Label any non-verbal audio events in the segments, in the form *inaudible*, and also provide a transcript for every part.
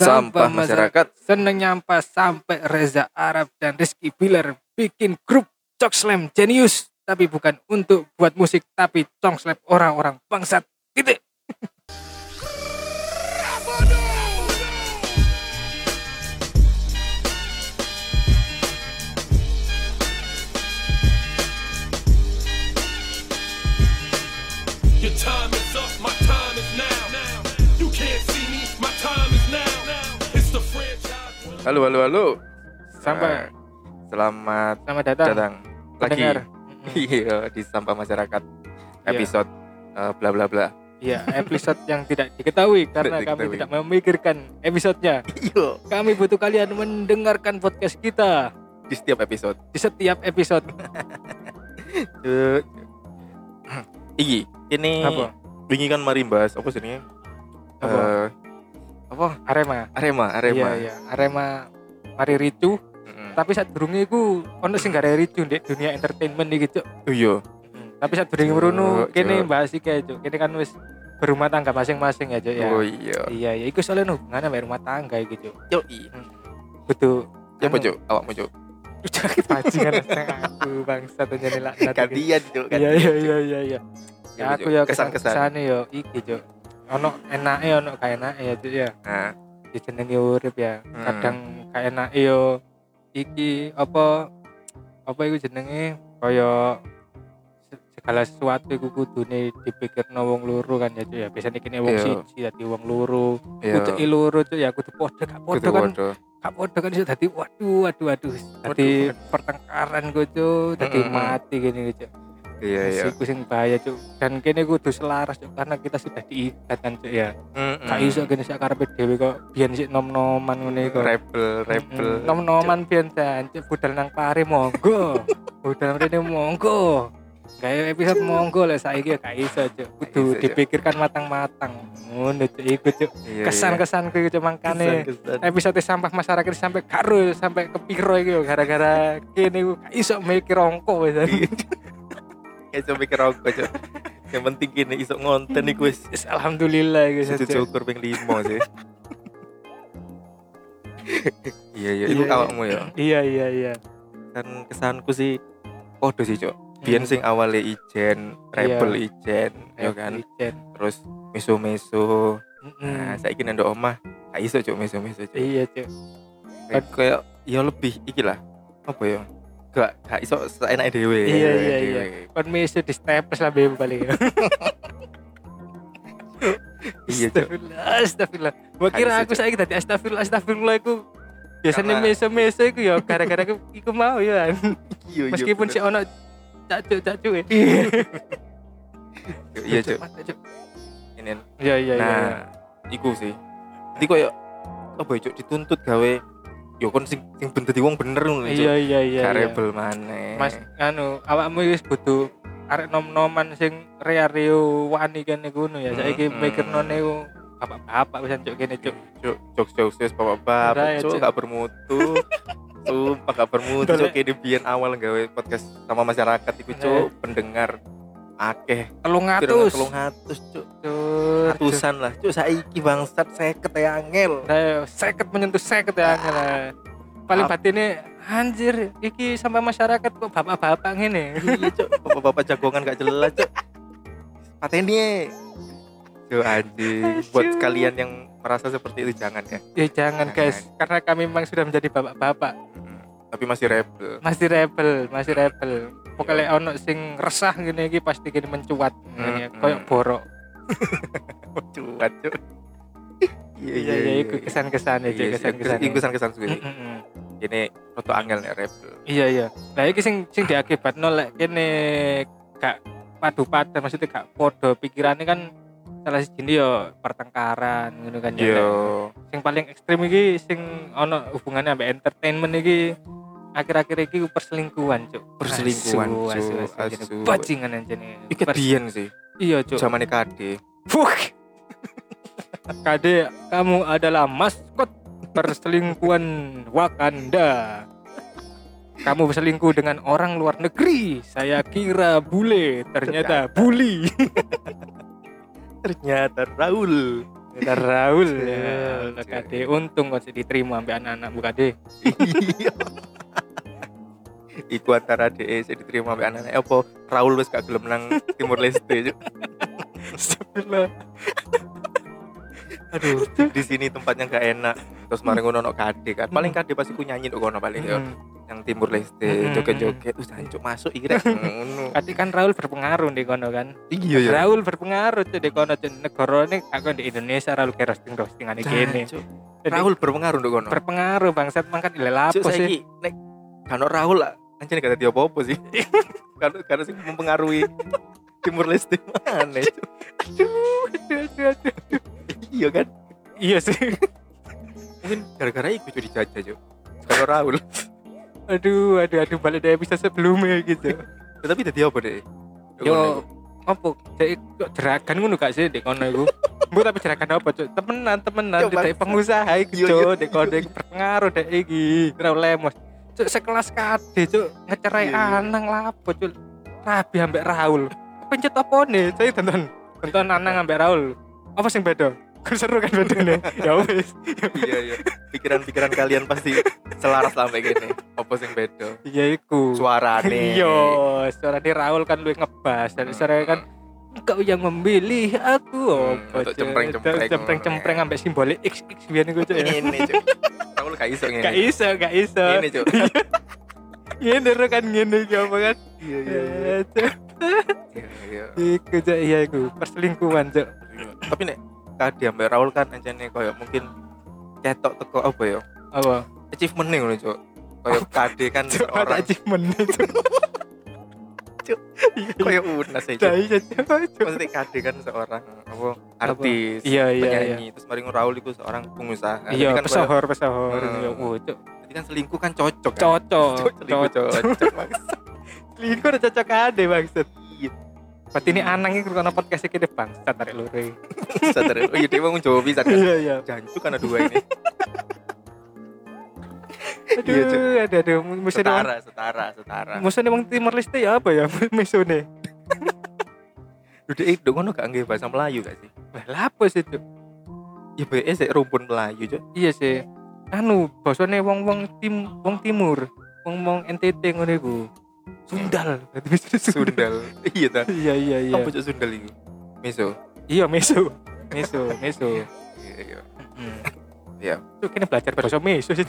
Sampah masyarakat. seneng nyampah sampai Reza Arab dan Rizky Bilar bikin grup Cok Slam Genius. Tapi bukan untuk buat musik tapi cong slap orang-orang bangsat. Gitu Halo, halo, halo. sampai Eh, selamat selamat datang, datang lagi *laughs* iya di sampah masyarakat episode eh, bla bla bla. Iya, episode yang tidak diketahui karena Tidak kami diketahui. tidak memikirkan episodenya. Iya. Kami butuh kalian mendengarkan podcast kita Di setiap episode. di setiap episode. *laughs* *clears throat* Iki, ini Apa? wingi kan mari bahas apa sih Apa? Eh, apa? Arema. Arema, Arema. Iya, iya. Arema mari ricu, Mm-mm. tapi saat durunge iku ono sing gak ricu di dunia entertainment Cuk. Oh, iya. Tapi saat merono kene Cuk. bahas iki aja. Kene kan wis berumah tangga masing-masing ya, Cuk ya. Oh iya. Iya, iya, iku soalnya hubungannya sama rumah tangga Cuk. Yo, Butuh Siapa, Cuk? Awakmu, Cuk? Sakit bajingan aku bangsa tuh laknat. iki. Gantian, Cuk. Iya, iya, iya, iya, iya. Ya, aku ya kesan-kesan. kesane yo iki, Cuk. Ono enake ono gak enake ya, Cuk ya. Nah, dijenengi urip ya. Hmm. kadang gak enak yo. Iki apa apa iku jenenge? Kaya se- segala sesuatu iku kudune dipikirno wong loro kan ya Cuk, ya. Biasanya kene wong Iya. siji dadi wong loro iya. kudu i loro Cuk, ya. Kudu padha gak padha kan. gak padha kan iso dadi waduh waduh waduh. Dadi pertengkaran ku Cuk dadi mati gini Cuk Iya, iya. Iku sing bahaya Cuk dan kene kudu selaras Cuk karena kita sudah diikat kan Cuk ya Mm-mm. gak iso gini sak karepe dhewe kok biyen sik nom-noman ngene kok rebel, rebel. Mm, nom-noman biyen jancuk budal nang pare monggo. *laughs* budal rene monggo. Kayak episode monggo lah saiki ya gak iso cuk. Kudu Cuk. dipikirkan matang-matang. Ngono cuk iku cuk. Iya, Kesan-kesanku iku cuk mangkane. Kesan-kesan. Episode sampah masyarakat sampai karo sampai kepiro iki yo gara-gara kene iku gak iso mikir rongko wis. Kayak coba mikir rokok, Cuk. Yang penting gini iso ngonten iku wis Alhamdulillah Satu cuk. cukur ping limo sih. *laughs* iya iya itu Iya, awakmu ya. Iya iya iya. Kan kesanku sih podo sih cok. Biyen sing awalnya ijen, rebel ijen, ya kan. Ijen. Terus meso-meso. Nah, saiki nang ndok omah, gak iso cok meso-meso cok. Iya. Kayak kayak ya lebih iki lah. Apa ya? Gak gak iso seenak dhewe. Iya, iya, dhewe. Kon meso di steples lah bebe paling. *laughs* Iya. Astagfirullah, astagfirullah. Gua kira aku saiki dadi astagfirullah, astagfirullah iku biasanya meso-meso iku ya gara-gara iku, iku mau ya. *laughs* Iya iya. Meskipun si ono cacuk-cacuk ya. iya *laughs* cok. Mata, Cuk. Ini Iya iya iya. nah, iku sih. Jadi koyo apa ya dituntut gawe yo kon sing sing bener di wong bener ngono Iya iya iya. Gak iya. maneh. Mas anu awakmu wis butuh arek nom-noman sing rea-reo wani kene ngono ya. Saiki mikirno niku bapak-bapak wis cuk kene cuk. cuk jokes jokes jokes bapak Ora bapak ya, cuk Cuk. gak bermutu *laughs* sumpah gak bermutu cuk kayak biyen awal gawe podcast sama masyarakat iku cuk pendengar akeh. Telung telung atus. atus cuk Cuk. atusan lah cuk. Saiki bangsat seket ya angel. Nah, seket menyentuh seket ya angel lah. Paling Ap- batinnya anjir iki sampai masyarakat kok bapak-bapak ngene. *laughs* iya cuk. Bapak-bapak jagongan gak jelas cuk. Pateni cuk anjing buat kalian yang merasa seperti itu jangan ya. Ya jangan guys, karena kami memang sudah menjadi bapak-bapak. Tapi masih rebel. Masih rebel, masih rebel. Pokoknya ono sing resah gini iki pasti gini mencuat ngene Hmm, koyo hmm. borok. *laughs* cuat cuk Iya iya iku kesan-kesan ya, Iya, kesan-kesan. Iku kesan-kesan. Mm, mm, mm. Ini foto angel nih rebel. Iya iya. Lah iki sing sing diakibatno lek kene gak padu padan maksudnya gak podo pikirannya kan salah siji yo pertengkaran ngono kan ya. Iya. sing paling ekstrim iki sing ono hubungannya ambek entertainment iki akhir-akhir iki perselingkuhan cuk Perselingkuhan, Asu, asu, Cuk. asu, asu. Asu. bajingan Pers- biyen sih. iya cuk Zamane KD. Fuck. Kade kamu adalah maskot perselingkuhan Wakanda kamu berselingkuh dengan orang luar negeri saya kira bule ternyata bully *laughs* Ternyata Raul. Kita Raul ya. Kade untung kok diterima sampai anak-anak buka deh. *laughs* Iya. Iku antara DE sing diterima mbek anak apa Raul wis gak gelem nang Timur Leste. Astagfirullah. *laughs* Aduh, di sini tempatnya gak enak. Terus mari ngono ono kade kan. Paling kade pasti ku nyanyi kok ono paling. Hmm. Yang Timur Leste, joget-joget. Jancuk masuk iki rek. Ngono. Kade kan Raul berpengaruh di kono kan. Iya ya. Raul berpengaruh tuh di kono tuh negara ini aku di Indonesia Raul kayak roasting roastingan gini. Jancuk. Jadi, Raul berpengaruh nduk kono. berpengaruh bangsat mangkat ilal Cuk apa sih? nek kan Raul lah. Anjir gak ada apa-apa sih. *laughs* Kan karena sih mempengaruhi Timur Leste mana? Cuk? Aduh, aduh, aduh, aduh. Iya kan? Iya sih. Mungkin gara-gara itu jadi dijajah, Cuk. Kalau Raul. Aduh, aduh, aduh balik dari episode sebelumnya gitu. Tapi tadi apa deh? Yo, apa? Jadi kok jeragan ngono gak sih di kono iku? Bu tapi jeragan apa, Cuk? Temenan, temenan bangsa. pengusaha iki, Cuk. Di kono iku berpengaruh dek iki. Raul Lemos. Cuk sekelas kade, Cuk. Ngecerai Iya, iya. Anang lapo, Cuk. Rabi ambek Raul. Pencet apa nih? Saya tonton. Tonton Anang ambek Raul. Apa sing beda? *laughs* Kan seru kan bedanya. *laughs* ya wis. iya iya. Pikiran-pikiran kalian pasti selaras sampai gini. Apa sing beda? Iya iku. Suarane. *laughs* Iya, suara di Raul kan lu ngebas dan suara kan kau yang memilih aku Hmm, apa Cuk? cempreng-cempreng. cempreng-cempreng sampai simbolik x x biar gue tuh ya Ini, Cuk. Raul gak iso ngene. gak iso gak iso Ini, Cuk. *laughs* ini ro kan gini iki apa kan Iya iya iya. Eh, Cuk. Iya, iya. iku iya iku perselingkuhan cok Tapi nek tadi ambek Raul kan anjane koyo mungkin ketok teko apa ya? apa Achievement nih ngono, Cuk. Koyo KD kan *laughs* seorang achievement *laughs* koyo unas aja. Cuk, iya Cuk. Maksudnya KD kan seorang apa artis, Iya, iya, penyanyi. Terus mari Raul itu seorang pengusaha. iya kan pesohor pesohor iya oh Jadi kan selingkuh kan cocok kan? cocok *laughs* cocok cocok. Selingkuh udah cocok ade maksud Iya. Berarti ini anang iki karena podcast iki deh bangsat tarik lure. *laughs* Sadar. Oh iya dia mau jawab bisa kan. Iya iya. Jancuk karena dua ini. *laughs* Aduh, Iya, aduh, aduh, wong, setara, setara, setara. musuhnya wong Timor Leste ya apa ya *laughs* musuhnya? Udah itu ngono gak nggih bahasa Melayu gak sih? Lah lapo sih Cuk? Ya BE sik rumpun Melayu, Cuk. Iya sih. Anu, basane wong-wong tim wong timur, wong-wong NTT ngono iku. Sundal, berarti musuhnya Sundal. *laughs* Iya ta. Iya iya iya. Apa Sundal iku? Meso. Iya meso. Meso, meso. Iya, iya. Hmm. Iya. Cuk kene belajar bahasa meso sih.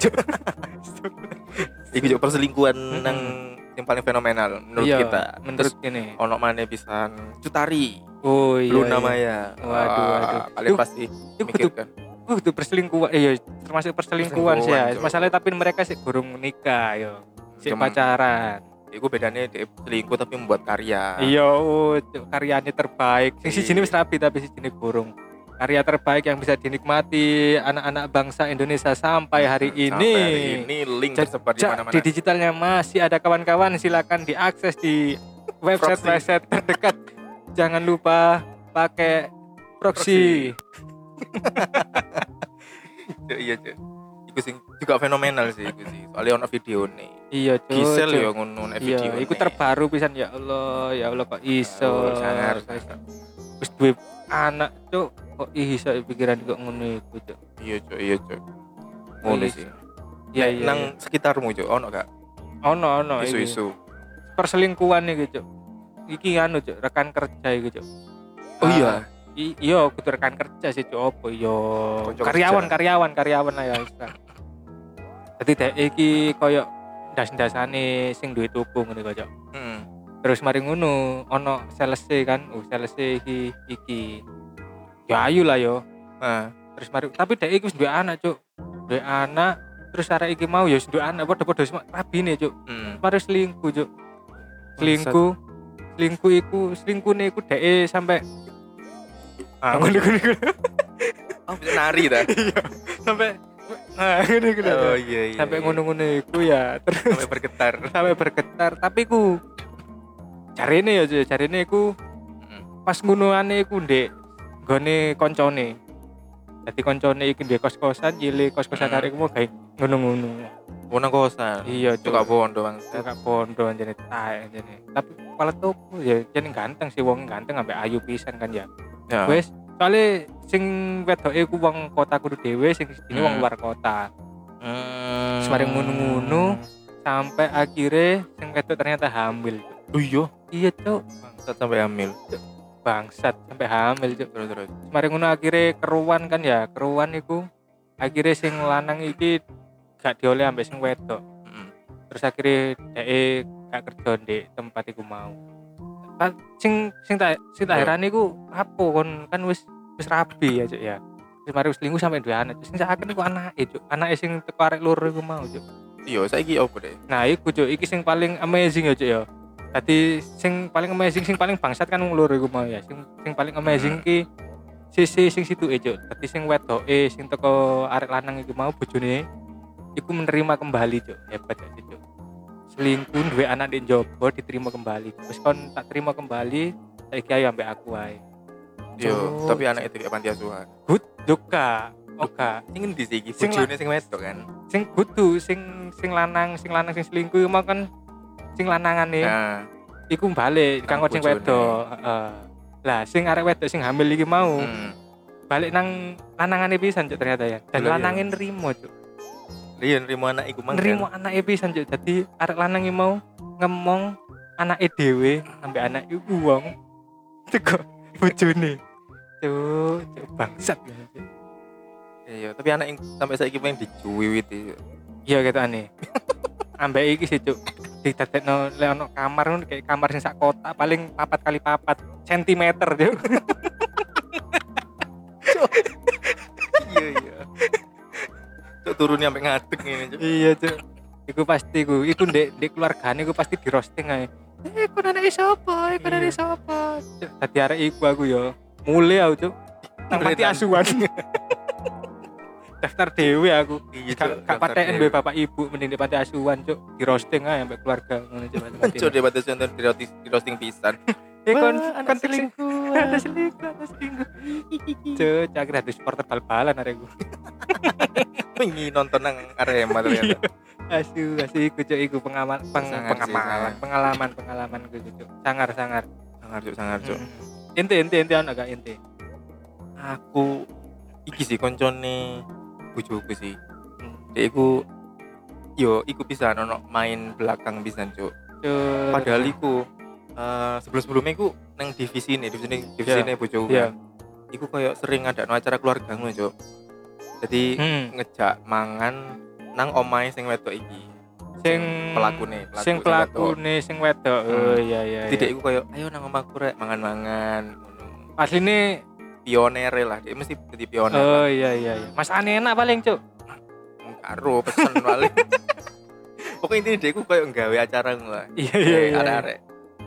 Iku Cuk *laughs* perselingkuhan nang yang paling fenomenal menurut Iya, kita. Menurut Terus ini. ono maneh pisan Cutari, Oh iya. Luna iya. Maya. Waduh, Wah, waduh. Itu- pasti Itu mikirkan. Uh, itu perselingkuhan, iya termasuk perselingkuhan sih ya. Masalahnya tapi mereka sih burung nikah yo, Cuma- pacaran. Iku bedanya dia selingkuh tapi membuat karya. Iya, oh, karyanya terbaik. Sing si Iya. wis rapi tapi si jenis burung. Karya terbaik yang bisa dinikmati anak-anak bangsa Indonesia sampai hari Sampai ini. hari ini link tersebar di mana-mana. di digitalnya masih ada kawan-kawan silakan diakses di website Proxy. website terdekat. Jangan lupa pakai proxy. *laughs* Iya cuk iku sing juga fenomenal sih iku sih soalnya ono video nih Iya, Cuk. Gisel ya ngono Iya, video iku terbaru pisan ya Allah, ya Allah kok iso. Oh, sangar Wis duwe anak, Cuk. Kok iso pikiran kok ngono iku, Cuk. iya cuk iya cuk ngono Iya, sih Iya, iya. nang sekitarmu cuk ono gak ono ono isu-isu Perselingkuhan iki, Cuk. Iki anu, Cuk, rekan kerja iki, Cuk. oh Ah, iya i- iya kudu rekan kerja sih Cuk. Apa iya Konco karyawan kerja. karyawan karyawan lah ya. Dadi dek iki koyo ndas-ndasane sing duwe tuku ngene kok Cuk. hmm. Terus mari ngono ono sales kan, oh sales iki iki. Ya ayu lah yo. nah Terus mari tapi dek iki wis duwe anak Cuk. Duwe anak terus arek iki mau ya duwe anak padha-padha wis rabine Cuk. hmm. Mari selingkuh Cuk. Selingkuh. Selingkuh iku selingkuhne iku dek sampai ah, ngono ngono oh, bisa nari ta *laughs* sampai nah ngono ngono. oh iya iya sampai iya. ngono-ngono iku ya terus sampai bergetar *laughs* sampai bergetar tapi ku carine ya Cuk, carine iku Hmm. pas ngonoane iku ndek gone koncone dadi koncone iki ndek kos-kosan nyile kos-kosan Hmm. arek mau gawe ngono-ngono Wong nang kosan iya gak bondo bang gak bondo anjene tae anjene tapi kepala toko ya jeneng ganteng sih wong ganteng sampai ayu pisan kan ya ya wes soalnya sing wedoke ku wong kota kudu dhewe sing sini wong Hmm. luar kota Hmm. Semari ngono-ngono. sampai akhirnya sing wedok ternyata hamil. Oh iya, iya cuk bangsat sampai hamil. bangsat sampai hamil cuk Terus terus. Semari ngono akhirnya keruan kan ya keruan iku akhirnya sing lanang iki gak dioleh ambek sing wedok Mm. terus akhirnya dhek gak kerja di tempat iku mau Kan sing sing tak sing tak Iya. heran iku apa kon kan wis wis rabi ya cuk ya wis mari wis linggu sampai dua anak sing sakit iku anake cuk anake sing teko arek loro iku mau cuk Iya, saiki opo deh? nah iku cuk iki sing paling amazing ya cuk ya Tadi sing paling amazing sing paling bangsat kan wong loro iku mau ya. Sing sing paling amazing ki sisi sing situ e cuk dadi sing wedoke sing teko arek lanang iku mau bojone iku menerima kembali cuk. Hebat ya cuk? Selingkuh duwe anak di jopo diterima kembali. Terus kon tak terima kembali saiki ayo ambek aku ae. Yo, tapi anak itu kayak panti asuhan. good juga oka Sing endi sih iki? Sing Bojone sing wedok kan. sing kudu sing sing lanang sing lanang sing selingkuh mau kan sing lanangane Nah, iku balik kanggo sing wedok heeh. Lah sing arek wedok sing hamil iki mau hmm. balik nang lanangane pisan cuk ternyata ya. Dan Iya, lanangin nerimo cuk. Iya, nerimo anak iku mang. nerimo anake pisan cuk. Dadi arek lanang mau ngemong anake dhewe ambek anak iku wong. Teko bojone. Cuk cuk bangsat. Ya. Iya, tapi anak yang sampai saiki pengen dicuwiwit itu. iya gitu aneh *laughs* ambek iki sih cuk. Didadekno lek ono kamar ngono kayak kamar sing sak kotak paling papat kali papat sentimeter cuk. Iya, iya. Cuk turunnya sampai ngadeg ini, Cuk. iya cuk. Iku pasti ku iku ndek ndek keluargane iku pasti di roasting ae. Eh kon anake sapa kon anake Iya. sapa dadi arek iku aku yo mulai aku cuk. Nang Mulai asuhan *laughs* daftar dewe aku Iya, gak paten duwe bapak ibu mending di panti asuhan cuk di roasting ae ambek keluarga ngono Cuk *laughs* debat contoh di roasting, di roasting pisan. eh *laughs* kon Wah, kon *laughs* anak selingkuh. ada selingkuh ada selingkuh cuk cuk akhirnya ada supporter bal-balan arek gue Wingi nonton nang Arema ternyata. asu asu iku cuk iku pengamal peng, Sangar sih, pengamalan sangar. pengalaman pengalaman gue cuk sangar sangar Sangar Cuk, sangar Cuk. Hmm. Ente ente ente ana gak ente? Aku iki sih koncone bojoku sih. Hmm. Dek iku yo iku bisa ono main belakang pisan, Cuk. Padahal iku eh sebelum-sebelumnya iku nang divisi ini, divisi ini, divisi ini bojoku. Iya. kan. Iku kayak sering ada acara keluarga ngono, Cuk. Jadi Hmm. ngejak mangan nang omahe sing wedok iki. Sing pelakune, pelaku sing pelakune sing wedok. Oh Hmm. iya iya. Jadi iya. iku kayak ayo nang omahku rek mangan-mangan. Asline Pioner lah, dia mesti jadi pioner. oh iya iya iya. Mas Ane enak paling, Cuk. karo pesen paling. *laughs* Pokoknya intinya dia iku kayak nggawe acara lah. Iya iya iya. Arek-arek.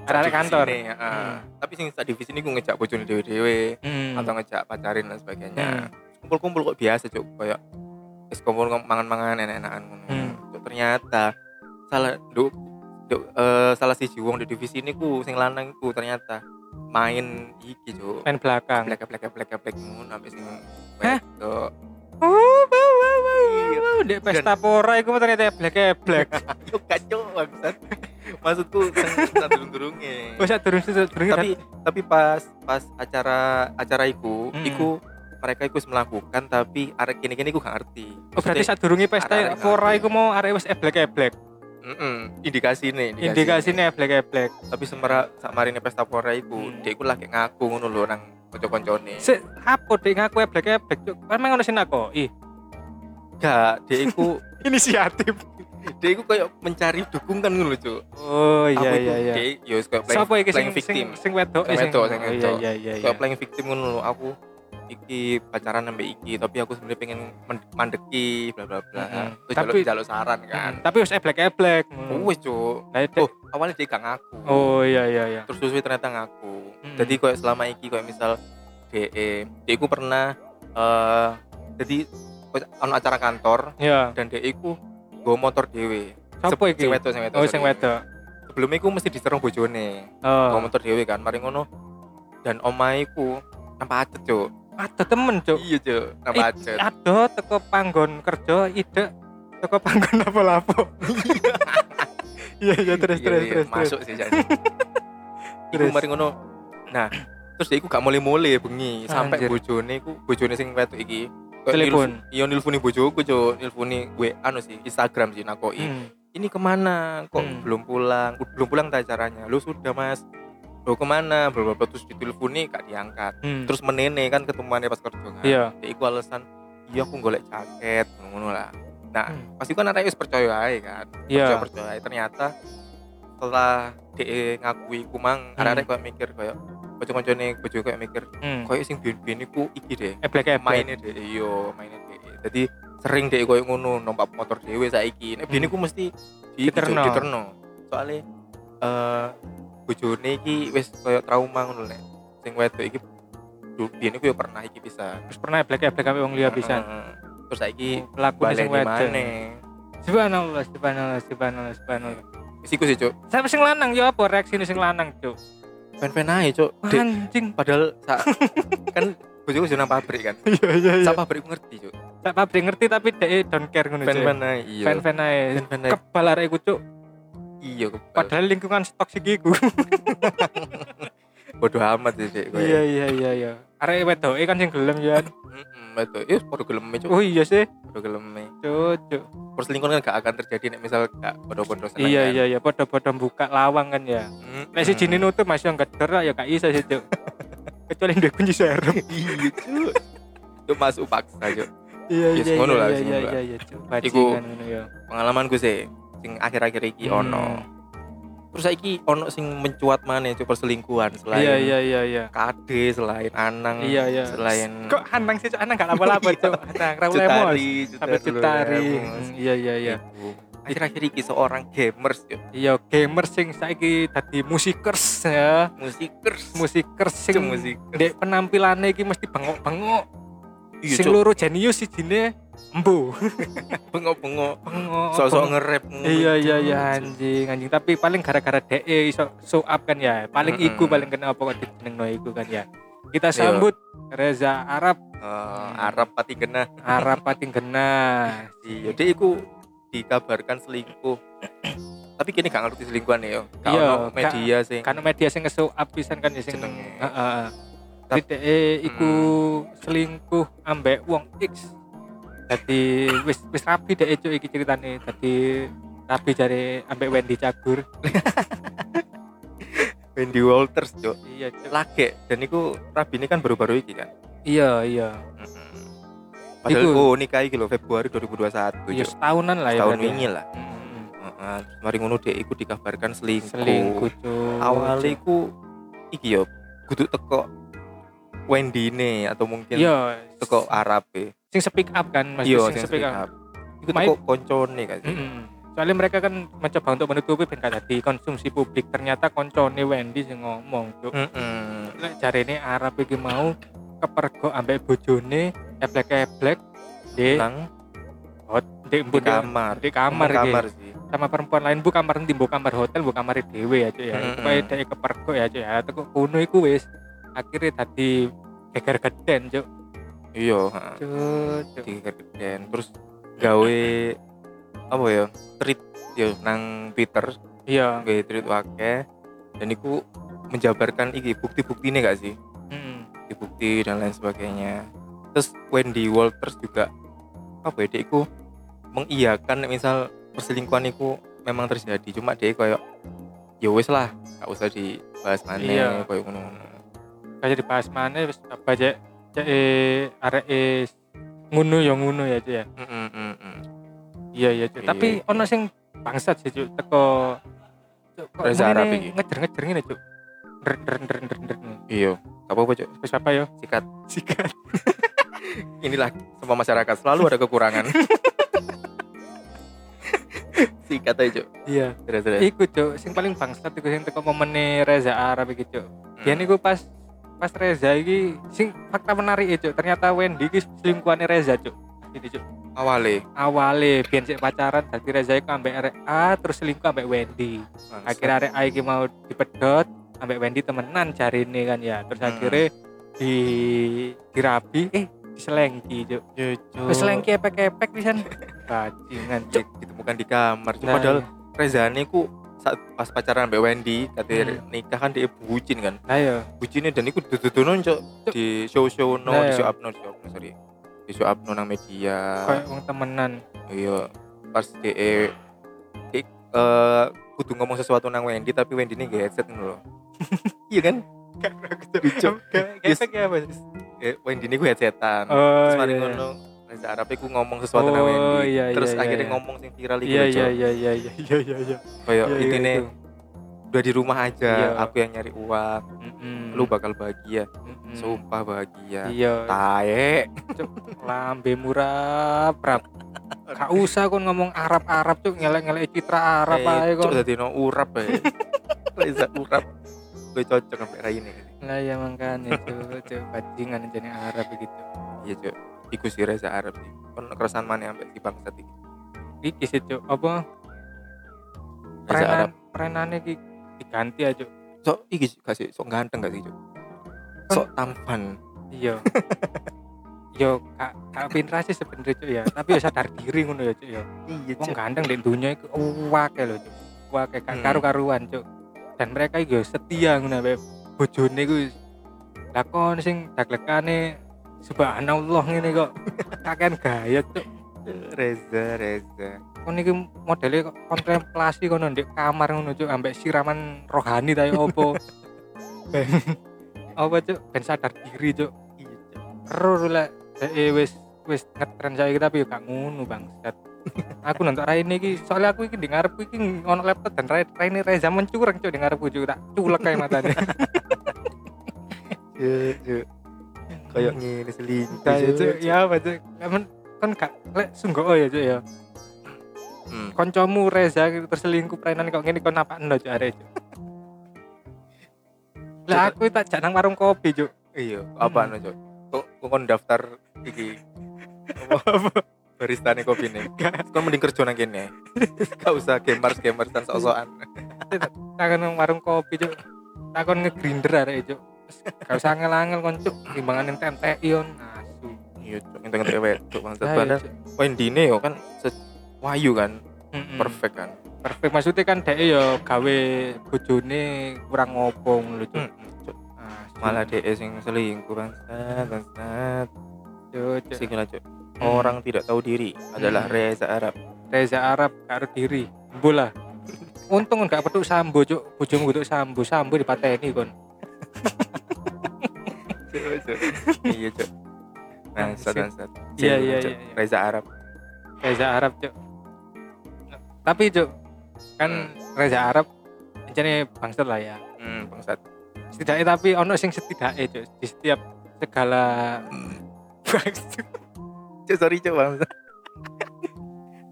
Arek kantor. Ini, heeh. Hmm. Tapi sing sak divisi ini gue ngejak bojone dhewe-dhewe Hmm. atau ngejak pacarin dan sebagainya. Hmm. Kumpul-kumpul kok biasa, Cuk. Kayak wis kumpul mangan-mangan enak-enakan ngono. Hmm. Cuk, ternyata salah nduk nduk eh, salah siji wong di divisi ini ku sing lanang ku ternyata main iki, Cuk. main belakang. Blek blek blek blek ngono sampai sing Hah? Oh, wow, wow, wow, Iya. wow. Dek pesta pora iku ternyata black black. Yo kacau bangsat. Maksudku sang durung-durunge. Wis durung durung tapi tapi pas pas acara acara iku Hmm. iku mereka iku wis melakukan tapi arek kene-kene iku gak ngerti. Oh, berarti sadurunge pesta arek-arek pora iku mau arek wis black black. Mm indikasi nih, Indikasinya black black. Tapi semara sak marine pesta pora iku, Hmm. dia iku lagi ngaku ngono lho nang kanca-kancane. Se apa dek ngaku ya black cuk. Kan emang ono sing aku. Ih, Gak, dia iku *laughs* inisiatif. dia iku kayak mencari dukungan ngono lho, Cuk. Oh iya iya iya. Dia yo kayak playing, iki playing sing victim. sing wedok Sing wedok, sing Oh, iya wedok. iya iya iya. Kayak playing victim ngono lho, aku iki pacaran sampai iki tapi aku sebenarnya pengen mandeki bla bla bla. Mm-mm. Terus Tapi- jaluk saran kan. Hmm, Tapi wis black black. Wes, Cuk. Nah, itu- Oh, awalnya dia gak ngaku. Oh iya iya iya. Terus terus ternyata ngaku. Hmm. Jadi kayak selama iki kayak misal DE, DE ku pernah eh jadi ono acara kantor Iya. dan DE ku go motor dhewe. Siapa iki? Sing wedok, sing wedok. Oh sing wedok. Sebelumnya iku mesti diserang bojone. Go Oh. motor dhewe kan, mari ngono. Dan omahe ku nampak acet, Cuk. Ada temen cuk. Iya, Cuk. Nampak acet. Ada teko panggon kerja ide teko panggon lapo-lapo. *laughs* Iya iya terus Iya, terus iya, terus. masuk sih jadi. Terus. *laughs* mari ngono. Nah, terus dia gak mulai-mulai bengi sampai bojone iku bojone sing wedok iki Telepon. iya nilfuni bojoku cuk nilfuni gue anu sih Instagram sih nakoi Hmm. ini ke mana kok Hmm. belum pulang belum pulang tak caranya lu sudah mas lu ke mana bla bla terus diteleponi gak diangkat Hmm. terus menene kan ketemuannya pas kerja kan Iya. dia iku alasan iya aku golek jaket ngono lah nah Hmm. pasti kan arek wis percaya ae kan Iya. percaya percaya ternyata setelah dia ngakui ku mang Hmm. arek-arek kayak mikir kayak kanca-kancane bojo kayak mikir Hmm. kayak sing biyen-biyen iku iki deh Eblek eblek. mainnya deh iya mainnya deh jadi sering deh koyo ngono numpak motor dhewe saiki nek Hmm. iku mesti di Diterno. diterno soalnya eh bojone iki wis koyo trauma ngono nek sing wedok iki dulu biyen iku ya pernah iki bisa Terus pernah eblek eblek kami wong liya pisan. terus saiki Pelaku balik sing wedok. Subhanallah, subhanallah, subhanallah, subhanallah. Isiku sih cuk Sampai sing lanang ya apa reaksi sing lanang, Cuk? pen-pen aja cuk Anjing. padahal sa- *laughs* kan bojoku jeneng pabrik kan *laughs* Iya iya sa pabrik ngerti cuk Sak pabrik ngerti tapi dhek don't care ngono, Cuk. pen-pen aja iya ae. pen-pen aja Kebal arek iku, Cuk. Iya. Padahal lingkungan toksik iku. *laughs* bodoh amat sih kowe. Iya iya iya iya. Arek wedoke kan sing gelem ya. Mm-mm, betul iya podo geleme cuk Oh iya sih. podo geleme Cuk, Cuk. perselingkuhan kan gak akan terjadi nek misal gak podo-podo seneng Iya kan. iya iya padha-padha buka lawang kan ya. Nek si jini nutup masih yang gedor ya gak iso sih, Cuk. *laughs* Kecuali ndek kunci serem. *laughs* iya cuk cuk masuk paksa cuk Iya iya iya iya iya iya iya, Cuk. Iku- ya. pengalamanku sih sing akhir-akhir iki Hmm. ono terus saiki ono sing mencuat mana cuk perselingkuhan selain Iya iya iya iya. KD selain Anang Iya iya. selain Kok hanang sih? Anang gak apa-apa, Cuk. Hanang ra lemos. Cutari Sampai cutari. Lemos. Iya iya iya. Akhir-akhir iki seorang gamers cuk Iya, gamer sing saiki dadi musikers ya. musikers Musikers sing musikers ndek penampilannya iki mesti bengok-bengok. Iya, Sing loro jenius sijine embu. *laughs* Bengok. sosok bengok. nge-rap ngono, Iya iya iya anjing anjing tapi paling gara-gara DE iso show up kan ya. Paling Mm-mm. iku paling kenapa kok dijenengno iku kan ya. Kita Iya. sambut Reza Arab Eh, Arab pati kena Arab *laughs* genah. iya dia iku dikabarkan selingkuh *clears throat* tapi kini gak ngerti selingkuhan ya gak Iya, media sing Karena media sing nge-show up pisan kan ya sing Jenenge. heeh. Tapi DE iku selingkuh ambek wong X. Jadi wis wis rapi DE cuk iki ceritane. Dadi rapi jare ambek Wendy Cagur. *laughs* Wendy Walters cok Iya, Cuk. lage dan iku ini kan baru-baru iki kan Iya, iya. Mm-mm. padahal Iku- oh nikah iki lho Februari 2021 Iya, cok setahunan lah ya. tahun berarti ya. wingi lah Mm, Heeh, terus mari ngono dia iku dikabarkan selingkuh, Selingkuh, Cuk. awalnya iku iki yo kudu teko Wendy ne atau mungkin Iya, teko Arab e. sing speak up kan, Mas. iya sing sing speak up. up iku Main- teko koncone kan Mm-mm. Soalnya mereka kan mencoba untuk menutupi ben gak dadi konsumsi publik. Ternyata koncone Wendy sing ngomong, Cuk. Heeh. Lek jarene Arab iki mau kepergok ambek bojone eblek-eblek di nang di, di kamar di kamar, iki. kamar sih sama perempuan lain bu kamar nanti bu kamar hotel bu kamar dewe ya cuy ya Mm-mm. supaya dia kepergok ya cuy ya kuno iku wis akhirnya tadi geger geden cuk iya. Di geden terus gawe apa ya tweet yo nang Twitter iya. Gawe tweet wake. Dan iku menjabarkan iki bukti-bukti ini gak sih? Bukti-bukti dan lain sebagainya. Terus Wendy Walters juga apa ya dia iku mengiyakan misal perselingkuhan iku memang terjadi. Cuma dia kayak ya wis lah gak usah dibahas mana Iya. kayak ngono kayak dibahas mana wis apa cek cek eh, arek eh, ngunu ya ngunu ya cuy ya? Mm, mm, mm. iya iya cuy Iya. tapi ono sing bangsat sih cuy teko Cuk, Reza Arab iki. ngejer-ngejer ngene cuk. Dren, dren, dren, dren, dren. iya. Gak apa-apa cok Wis apa ya sikat. *laughs* Sikat. *laughs* Inilah semua masyarakat. Selalu ada kekurangan. *laughs* Sikat aja cok iya. Terus terus. Iku cuk, sing paling bangsat iku sing teko momene Reza Arab iki cuk. Biyen iku pas pas Reza iki sing fakta menarik ya cuk, ternyata Wendy iki selingkuhane Reza cuk. Ini cuk. awale Awale biyen sik pacaran dadi Reza iku ambek arek A terus selingkuh ambek Wendy. Akhirnya arek A iki mau dipedot ambek Wendy temenan jarine kan ya. Terus Hmm. akhirnya di dirabi eh diselengki cuk. Wis selengki epek-epek pisan. *laughs* Bajingan cuk. ditemukan di kamar cuma Nah, padahal Rezane ku saat pas pacaran Mbak Wendy kate Hmm. nikah kan dia bucin kan? Ayo bucinnya dan iku dududono cok di show show no di iya. show up no di show up no sorry. Di show up no nang media. Kayak wong temenan. Iya pas de eh kudu ngomong sesuatu nang Wendy tapi Wendy ini gak headset ngono loh *laughs* iya kan? Lucu. Yes. kayak apa Eh, Wendy ini gue headsetan. Oh terus mari iya. Reza Arab iku ngomong sesuatu nang Oh, Wendy iya, terus iya, akhirnya iya. ngomong sing viral iku iya iya iya iya iya iya iya iya. Kayak Iya, iya, intine itu. udah di rumah aja Iya. aku yang nyari uang Mm-mm. lu bakal bahagia. Mm-mm. sumpah bahagia. Iya. Tae lambe murah prap gak usah kon ngomong Arab Arab cuk. Ngelek ngelek citra Arab ae cok kon. dadi no urap bae Reza *laughs* urap gue cocok sampai rai ini lah ya makanya cuk cuk. Bajingan jadi Arab begitu iya cok iku si Reza Arab sih kon keresan mana sampai di bangsat iki iki sih cuk. Apa? Reza Arab. prenane iki diganti aja Cuk. sok iki gak sih? Sok ganteng gak sih cok sok tampan. Iya. *laughs* Yo kak kak pinter sih sebenernya cuk ya. Tapi ya sadar diri ngono ya cuk ya. Iya ganteng di dunia itu wake lho cuk. Wake gak Hmm. karu-karuan cuk. Dan mereka itu setia ngono ae bojone ku lakon sing daglekane subhanallah ngene kok. Kakean gaya cuk. Reza Reza. Kon iki modele kok kontemplasi kono ndek kamar ngono cuk ambek siraman rohani ta yo opo Ben- apa cuk? Ben sadar diri cuk. Iya Ero lek eh wis wis ngetren saiki tapi gak ngono bangsat. aku nonton Raine iki soalnya aku iki di ngarepku iki ono laptop dan Rai- Raine Reza mencurang cuk di ngarepku cuk. Tak culek kayak matanya. *laughs* Kayak ngene selingkuh. Cuk, ya apa cuk? Kan kan gak lek sungguh ya cuk ya. Hmm. Koncomu Reza terselingkuh prainan kok ngene kon apa endo cuk arek. Lah *laughs* aku tak jak nang warung kopi cuk. iya apa anu cok kok kon daftar iki barista nih kopi nih kon mending kerja nang kene *laughs* gak usah gamers gamers dan sok-sokan *laughs* takon warung kopi cuk takon ngegrinder arek cuk Terus gak usah angel-angel kon. Cuk timbangan ente ente ion asu iya cok yang tengah cewek cok bangsat padahal. Wendy yo kan wayu kan? Perfect kan? Perfect. Maksudnya kan dhek ya gawe bojone kurang ngopong lho Cuk. Asu. malah dia sing selingkuh bangsat bangsat cuk. sing cok Hmm. orang tidak tahu diri adalah. Reza Arab. Reza Arab karo diri. Bola *laughs* untung gak petuk sambo cuk. Bojomu petuk sambo sambo dipateni kon Iya cok Sip. bangsat Iya, Cuk, iya, Cuk. iya, iya. Reza Arab. Reza Arab cuk. Tapi cuk kan Reza Arab jadi bangsat lah ya. Hmm bangsat. Setidaknya tapi ono sing setidaknya cuk di setiap segala bangsat *laughs* Cuk, sorry cok bangsat.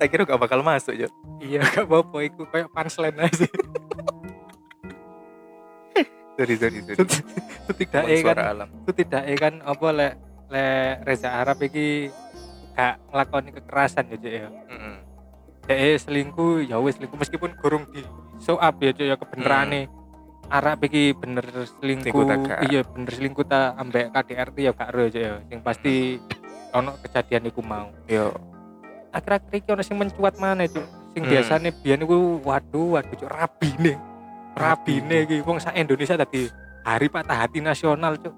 Tak kira gak bakal masuk cok iya gak apa-apa iku kayak punchline aja sorry sorry sorry setidaknya Emang kan suara alam. setidaknya kan apa le le Reza Arab iki gak ngelakoni kekerasan ya cuk ya? Mm-mm. Dek selingkuh ya wis selingkuh. Meskipun gorong di show up ya cuk ya kebenerane Arab iki bener selingkuh. Iya bener selingkuh ta ambek KDRT ya gak cuk ya sing pasti ono kejadian iku mau. Yo. Akhir-akhir iki ono sing mencuat mana cuk. Sing Hmm. biasane biyen iku waduh waduh cuk rabine rabine iki wong sak Indonesia tadi hari patah hati nasional cuk.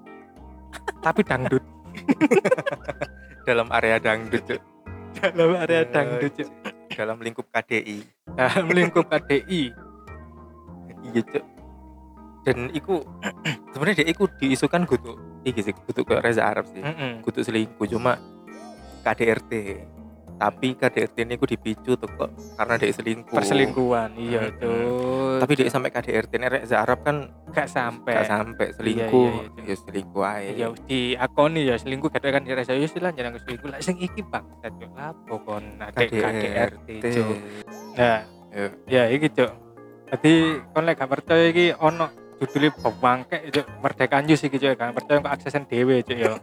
Tapi dangdut. Dalam area dangdut cok dalam area dangdut cuk. Dalam lingkup KDI dalam lingkup KDI iya cok dan iku sebenarnya dia iku diisukan kutu iki sih kutu ke Reza Arab sih. Heeh. kutu selingkuh cuma KDRT tapi KDRT ini ku dipicu tuh kok karena dia selingkuh. Perselingkuhan iya Mm-mm. tuh tapi dia sampai KDRT ini Reza Arab kan gak sampai. Gak sampai selingkuh. iya, iya. ya selingkuh aja ya di akoni ya selingkuh kadang kan dirasa ya sih lah jangan selingkuh. Lah sing iki bang cuk lapo kon adek KDRT cuk. Nah Ya. ya iki cuk. Jadi kon lek gak percaya iki ono judulnya bangke cuk. Merdekaan jus iki cuk. Gak percaya kok aksesan dhewe cuk ya.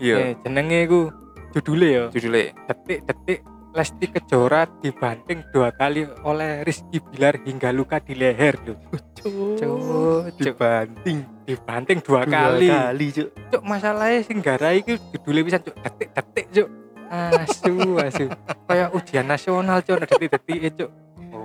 Iya *laughs* jenenge iku judulnya ya judulnya detik-detik Lesti Kejora dibanting dua kali oleh Rizky Bilar hingga luka di leher loh. Cuk, cuk, dibanting dibanting dua, dua kali. kali cuk Cuk, masalahnya sing garai itu judulnya bisa cuk detik-detik cuk. Asu, asu. Kayak ujian nasional cuk, detik-detik cuk.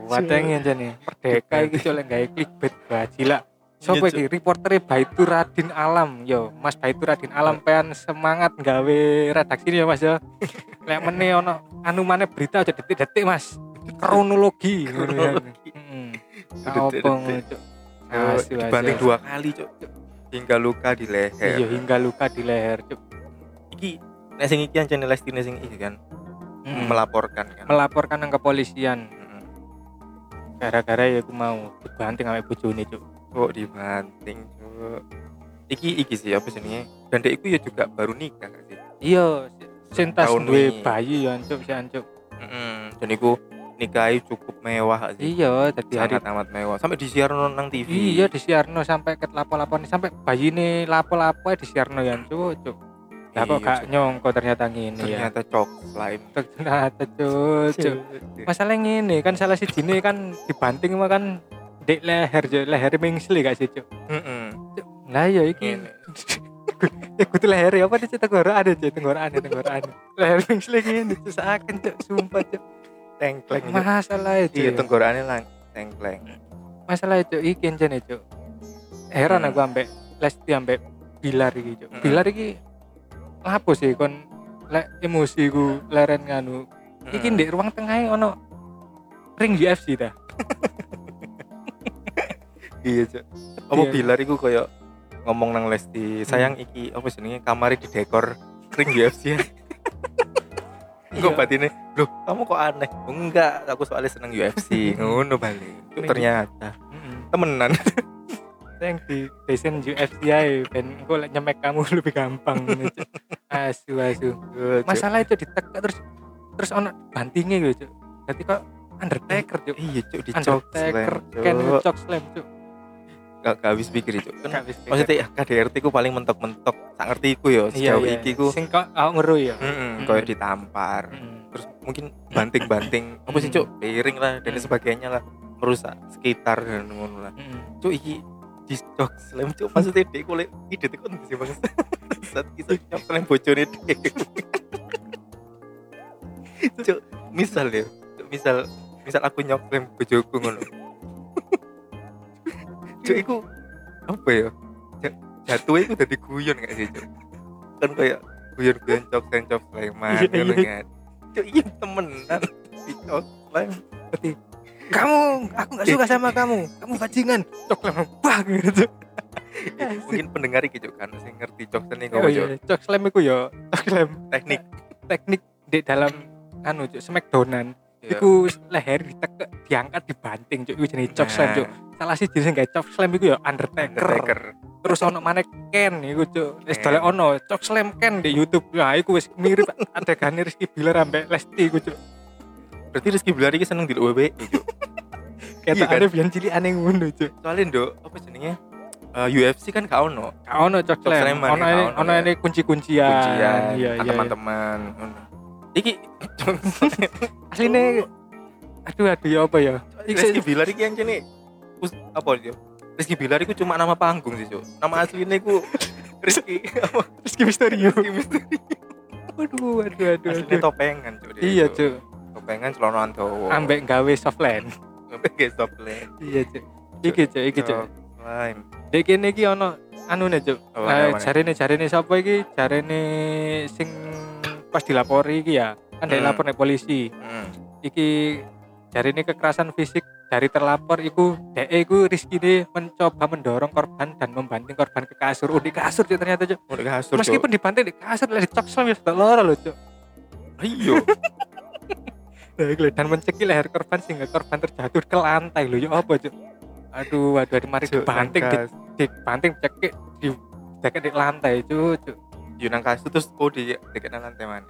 Watengi aja nih. Merdeka iki cok lek gawe clickbait bajila. Sopo Iya, iki reportere Baitu Radin Alam. Yo Mas Baitu Radin Alam pean semangat gawe redaksi ya Mas ya *laughs* lek meneh ono anu maneh berita aja detik-detik Mas. Kronologi. Ya. *laughs* Heeh. Asu. dua kali cok hingga luka di leher. Iya hingga luka di leher cok iki nek sing iki ancene Lestine sing iki kan Mm. melaporkan kan? Melaporkan nang kepolisian. Gara-gara ya aku mau dibanting sama bojone cok kok dibanting cok iki iki sih apa jenenge? Dan dek iku ya juga baru nikah sih. Iya Tahun duwe bayi ya cok si cok Mm, dan iku nikahi cukup mewah sih. Iya jadi hari amat mewah. Sampai disiar nang TV Iya disiarno sampai ke lapo-lapo sampai bayi ini lapo-lapo disiarno ya cuk cuk. Lah kok Iya, gak Cuk. nyongko ternyata ngene ya. ternyata cok slime. Ternyata cuk cuk. Masalah ngene kan salah si jine kan dibanting mah kan dek leher cuk, leher mengsli gak sih cuk. Lah ya iki. *laughs* Ya kudu leher ya apa di tenggorokan ada cuk, tenggorokan tenggorokan. Leher mengsli ngene cuk saken cuk sumpah cuk. tengkleng. Masalah itu. iya ya. tenggorokannya lang tengkleng masalah itu iki jane cuk heran Hmm. aku ambek Lesti ambek Bilar iki cuk. Bilar iki lapo sih kon lek emosi ku leren nganu iki Mm. ndek ruang tengah ono ring UFC dah *laughs* iya cok apa Iya. bilar iku koyo ngomong nang Lesti sayang iki apa jenenge kamar di dekor ring UFC ya. *laughs* Enggak Iya. batine loh kamu kok aneh? "Oh, enggak aku soalnya seneng UFC *laughs* ngono balik. Cuk, ternyata. Heeh. temenan. *laughs* Yang di desain UFC ae ben. Lek nyemek kamu lebih gampang asu asu. Masalah itu ditekak terus terus ono bantingnya gitu berarti kok Undertaker cuk iya cuk di cok Undertaker Ken. Cok Slam cuk gak gak habis pikir cuk kan maksudnya ya KDRT ku paling mentok-mentok. Sak ngerti iku ya sejauh iya. iki ku. Sing kok aku ngeru ya Mm-mm, Mm. koyo ditampar. Mm. terus mungkin banting-banting. *laughs* Apa sih Mm. cuk? Piring lah dan Mm. sebagainya lah. Merusak sekitar dan ngono lah. Mm. cuk iki di cok slam cuk. Maksudnya dek kule ide tuh kan sih bang *laughs* saat kita cok slam bojone dek. *laughs* Cuk misal ya misal misal aku nyok slam bojoku ngono cuk iku apa ya? Ja- jatuh itu udah guyon gak sih cuk? Kan kayak guyon-guyon cok slam cok sleman Iya, ngono iya. kan. Cuk iya temenan. Di cok slam berarti kamu aku nggak suka sama kamu. Kamu bajingan. Cok Slam bang gitu. *laughs* Mungkin pendengar iki cuk kan sing ngerti cok oh kok iya Cok Slam iku ya Cok Slam teknik. Teknik di dalam anu cuk smackdownan Ya. iku leher ditekek diangkat dibanting cuk. Iku jenenge Cok Slam cuk. Salah sih jenis gawe Cok Slam iku ya Undertaker. Undertaker. Terus ono mana Ken iku cuk. Wis dolek ono Cok Slam Ken di YouTube. Nah iku wis mirip adegane Rizky Bilar ambek Lesti iku cuk. Berarti Rizky Bilar iki seneng di WWE cuk. *laughs* Kata ada biyen cilik aneh ngono cuk. Soalnya ndok apa jenenge? Eh, UFC kan gak ono. Gak ono Cok Slam. Slaman, ono ini ono, ono ya. ini kunci-kuncian. Kuncian iya iya. teman-teman ngono. Iki. *laughs* Asline aduh aduh ya apa ya? Rizky Bilar iki yang jenis apa dia Rizky Bilar itu cuma nama panggung sih cuk. Nama aslinya ku *laughs* Rizky apa? Rizky Misterio Rizky Misteri aduh aduh aduh aslinya topengan cuk iya cuk. Topengan celana dawa ambek gawe softland ambek ge softland iya cuk. Iki cuk iki cuk. Slime. Dek kene iki ono anu nih cuk. Apa, Eh, apa nih? jarene jarene sapa iki? Jarene sing pas dilapori iki ya kan dia Hmm. lapor nih polisi. Hmm. iki jarene kekerasan fisik dari terlapor iku dek iku Rizky ini mencoba mendorong korban dan membanting korban ke kasur. Oh di kasur cuk ternyata cuk. Udah kasur meskipun dibanting di kasur lah dicok selam ya sudah loro loh *laughs* iku lho, dan mencekik leher korban sehingga korban terjatuh ke lantai loh ya apa cuk? Aduh aduh aduh mari dibanting di, dibanting cekik di cekik di lantai cuk cuk Yo nang kasur terus oh di dekat nang lantai mana?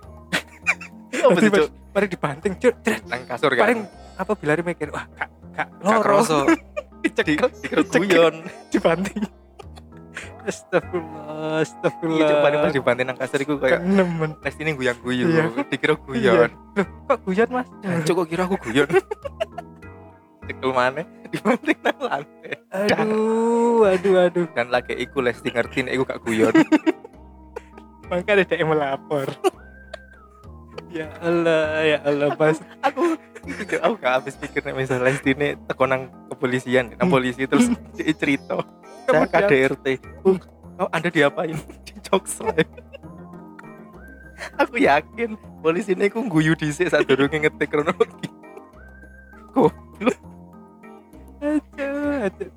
*laughs* Apa sih cuk. mari dibanting cuk. Dret. nang kasur kan? Paling apa bilari mikir wah kak kak loro. kroso. *laughs* Di dicekel dikira Dicekik. guyon dibanting. *laughs* Astagfirullah astagfirullah. Iya paling pas dibanting nang kasur iku kayak nemen Nes ini guyang Iya. guyon dikira guyon loh kok guyon mas? Cuk kok kira aku guyon? Cekel mana dibanting nang lantai. Aduh aduh aduh. Dan lagi iku Lesti ngerti nek iku gak guyon makanya dia melapor *laughs* ya Allah ya Allah mas aku *laughs* aku gak habis pikir nek misalnya Lestine teko nang kepolisian, nang polisi terus *laughs* dia cerita. Saya KDRT. Uh, oh, Anda diapain? Dicok slime. aku yakin polisi ini aku guyu dhisik saat durunge ngetik kronologi. Goblok Aduh, aduh.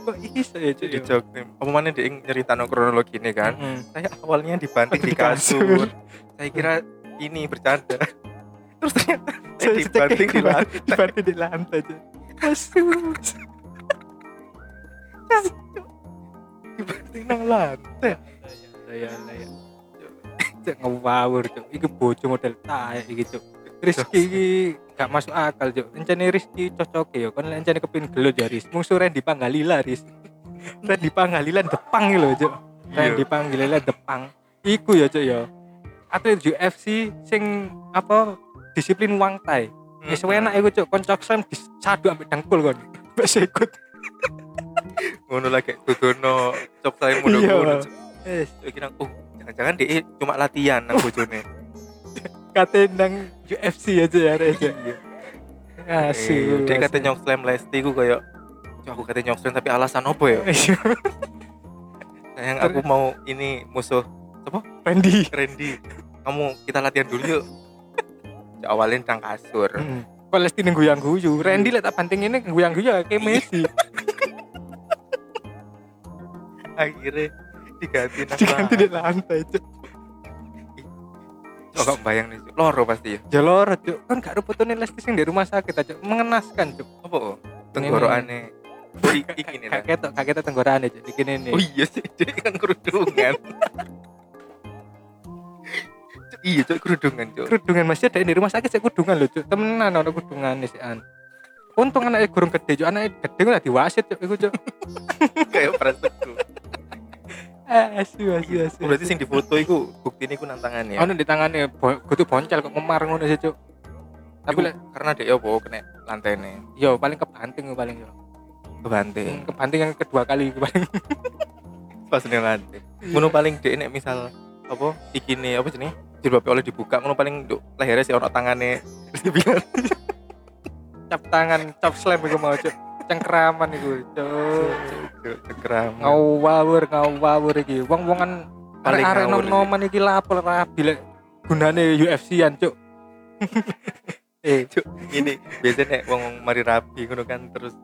Kok iso ya, Cuk? ya? dicok. Apa mana dia nyeritano kronologi ini kan? Mm-mm. Saya awalnya dibanting di Di kasur. kasur. Saya kira ini bercanda. Terus ternyata saya *laughs* Saya dibanting di lantai. dibanting di lantai aja. Asus. Dibanting nang lantai. Ya Allah ya. Cek ngawur cuk. Iki bojo model taek iki cuk. Rizky gak masuk akal cuk. Rencane Rizky cocok ya. Kon rencane kepin gelut ya Riz. Musuh Randy Panggalila Riz. *laughs* Randy Panggalila depang lho cuk. Randy Panggalila depang. Iku ya cuk ya. Atlet UFC sing apa disiplin wang tai. Wis enak iku cuk kon cok sam disadu ambek dengkul kon. *laughs* Mbak sikut. ngono lagi tutono cop saya ngono Iya. ngono Wis oh jangan-jangan dia cuma latihan nang bojone kate nang UFC aja ya Reza. Iya. Asyik. dia kata nyok slam Lesti ku kayak "Cuk, aku kata nyok slam tapi alasan apa ya sayang aku mau ini musuh Randy. Randy kamu kita latihan dulu yuk awalin nang kasur Hmm. Kok Lesti ning guyang-guyu. Randy lek tak banting ini guyang-guyu ya kayak Messi. *laughs* akhirnya diganti Diganti di lantai. lantai, Cuk, kok bayang nih Cuk. loro pasti ya Jalur, Cuk. Kan gak ruputune Lesti sing di rumah sakit aja. Mengenaskan, Cuk. apa oh? tenggorokane oh, i- iki nih lah. Kaget tok, kaget tok tenggorokane, Cuk. Iki nih. Oh iya sih, *laughs* dia kan kerudungan. Iya, cuk kerudungan, cuk. Kerudungan masih ada di rumah sakit sik kudungan lho, Cuk. Temenan ono kudungan sih an. Untung anaknya gurung gede, Cuk. Anaknya gede kok diwasit, Cuk. Iku, Cuk. *laughs* Kayak prasetku. Asu, asu, asu. Oh, berarti sing difoto iku bukti ini ku nang tangan ya. Ono di tangannya bo- kudu boncel kok memar ngono sih, Cuk. Tapi lek karena dia apa kena lantainya yo paling kebanting yo paling yo. kebanting Kebanting yang kedua kali *laughs* paling. pas ning lantai. Ngono paling dia nek misal apa iki nih apa jenenge jilbab oleh dibuka ngono paling lehernya ono tangane terus dia bilang cap tangan, cap slam iku mau, Cuk. Cengkraman iku, Cuk. cuk cekram. Ngawur, ngawur iki. Wong-wongan Paling arek-arek ngawur nom-noman iki lapor rabi lek gunane UFC-an, Cuk. *laughs* eh, Cuk, ini biasanya nek wong mari rapi ngono kan terus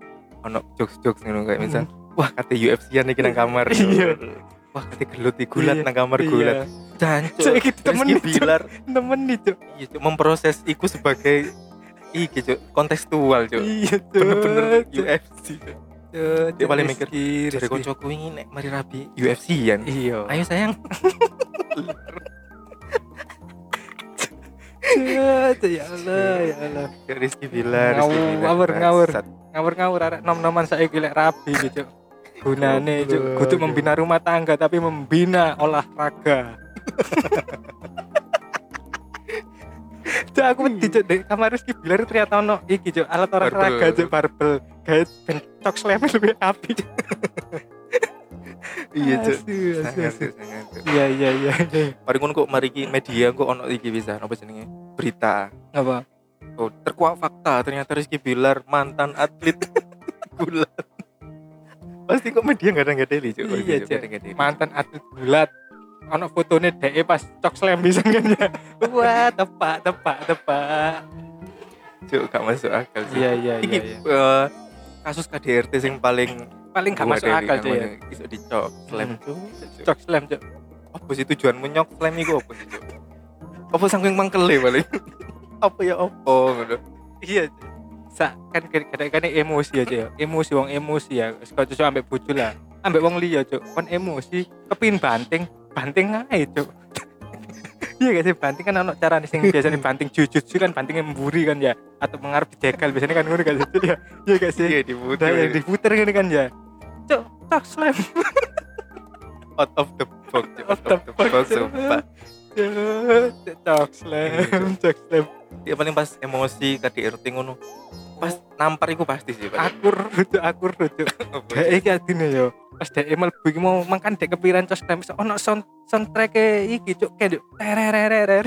ono jokes-jokes ngono kayak misal wah kata UFC-an iki nang kamar. Hmm. *laughs* Iya. Wah kata gelut iki gulat Iya, nang kamar iya. gulat. Jancuk. Saiki temen Bilar temen nih, Cuk. iya cuk memproses iku sebagai iki cuk kontekstual cuk. Iya, Cuk. Bener-bener. UFC. Cuk. Dia paling mikir, Dari koncoku ini nek mari rapi UFC-an. Iya. Ayo sayang. *laughs* Ya Allah, ya Allah. Cuk, Rizky Bilar, Ngawur, ngawur, ngawur. Ngawur-ngawur arek nom-noman saiki lek rabi gitu. Gunane cuk, Goblok. kudu membina rumah tangga tapi membina olahraga. *laughs* Cuk aku wedi cuk dek kamar Rizky Bilar ternyata ono iki cuk alat olahraga cuk barbel gaet ben cok slam lebih api. Iya cuk. Cuk. Iya iya iya. iya. Mari ngono kok mari iki media kok ono iki bisa apa jenenge? Berita. Apa? Oh, terkuak fakta ternyata Rizky Bilar mantan atlet bulan. Pasti kok media nggak ada nggak deli cuk. Iya, gitu, Cuk. deli. Mantan atlet bulat. Ono fotonya DE pas cok slam bisa kan ya. Wah, tepak, tepak, tepak. Cuk, gak masuk akal sih. Iya iya iya. iya. eh, kasus KDRT yang paling Paling gak masuk akal cuy ya. Iso dicok, slam Hmm. cuk. Cuk. Cok slam cok. Apa sih tujuan menyok slam iku apa sih cuk? Apa saking mangkele paling? *laughs* apa ya apa ngono. Iya. Sa kan kadang-kadang emosi aja ya. Emosi wong emosi ya. Sekau cocok ambek bojo lah. Ambek wong liya cok. Kon emosi kepin banting, banting ae cok. *laughs* Iya gak sih banting kan ono cara sing biasanya banting jujutsu kan bantingnya memburi kan ya atau mengarep dijegal biasanya kan ngono gak sih Cuk, ya iya gak sih Iya diputer yang diputer gini kan ya cok cok slam out of the box, cuk. Out the box, Cuk. sumpah. Cok, cok slam cok slam Dia paling pas emosi KDRT ngono. Pas nampar iku pasti sih paling. akur rujuk akur rujuk *laughs* Apa Kayak iki adine yo. pas dek mlebu iki mau mangkan dek kepiran cos dem ono sound soundtrack iki cuk kayak tererererer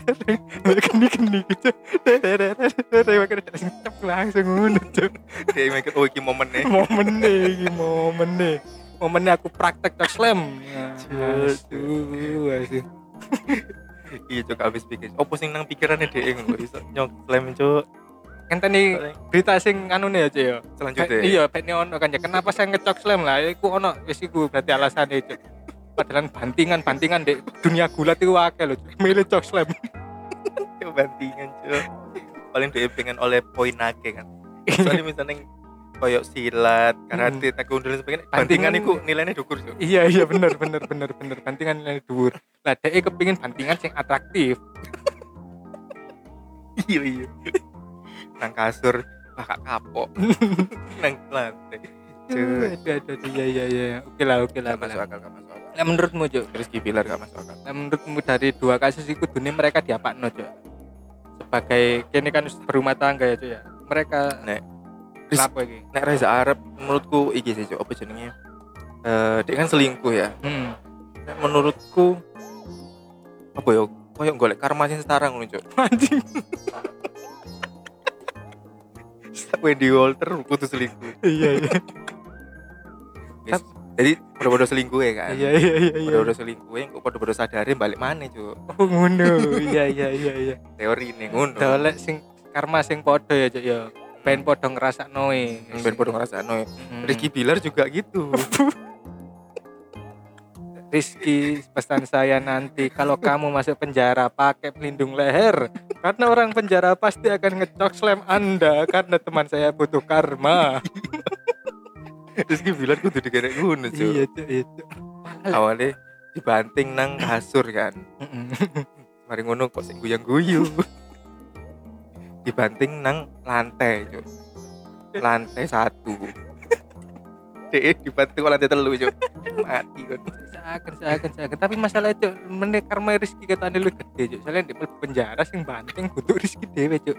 geni geni gitu tererererer dek sing cep langsung ngono cuk Dia mikir oh iki momennya. momen iki momen momennya aku praktek cok slam aduh Iya cuk habis pikir. Opo sing nang pikirannya dia ngono iso nyok slam cuk. Ngenteni berita sing anu nih aja ya Selanjutnya. iya petnya ono kan ya kenapa saya ngecok slam lah iku ono wis iku berarti alasannya itu padahal bantingan bantingan di dunia gulat itu akeh lho milih cok slam *laughs* bantingan cuk. Paling dia pengen oleh poin akeh kan. Soalnya *laughs* misalnya koyok silat, karate, taekwondo dan sebagainya. Bantingan itu nilainya dukur cuk. iya iya bener bener bener bener bantingan nilai dhuwur lah dia kepingin bantingan sing atraktif *laughs* Iya iya. Nang kasur ah kak kapok. nang lantai. Aduh aduh aduh, iya iya iya oke lah oke lah Gak masuk akal, gak masuk akal. Lah, menurutmu Cuk Rizky Bilar gak masuk akal. Lah, menurutmu dari dua kasus itu dunia mereka diapakno Cuk sebagai kini kan berumah tangga ya Cuk ya mereka Nek, kenapa iki Nek Reza Arab menurutku iki sih cuk, apa jenenge? Eh dia kan selingkuh ya. hmm. Nek menurutku apa ya? Koyok golek karma sing setara ngono cuk. anjing *laughs* *laughs* Wendy Walter kudu selingkuh. iya iya Yes. Jadi bodo-bodo selingkuh ya kan. iya iya iya iya Bodo-bodo selingkuh yang kok bodo-bodo sadari balik mana cuk. oh ngono iya iya iya iya Teori ini ngono. dolek sing karma sing podo ya Cuk ya ben podo ngrasakno e Ben bodo ngrasakno. Hmm. Rizky Bilar juga gitu. *laughs* Rizky pesan saya nanti kalau kamu masuk penjara pakai pelindung leher karena orang penjara pasti akan ngecok slam anda karena teman saya butuh karma Rizky Bilar kudu digerek ngono iya Cuk, iya. Awalnya dibanting nang kasur kan. Mari ngono kok sing guyang-guyu. Dibanting nang lantai, Cuk. Lantai satu. Dek dibanting *laughs* kok lantai telu, Cuk. Mati kan. seakan seakan seakan tapi masalah itu meneh karma Rizky kata lu gede Cuk. soalnya di penjara sing banting butuh Rizky dewe Cuk.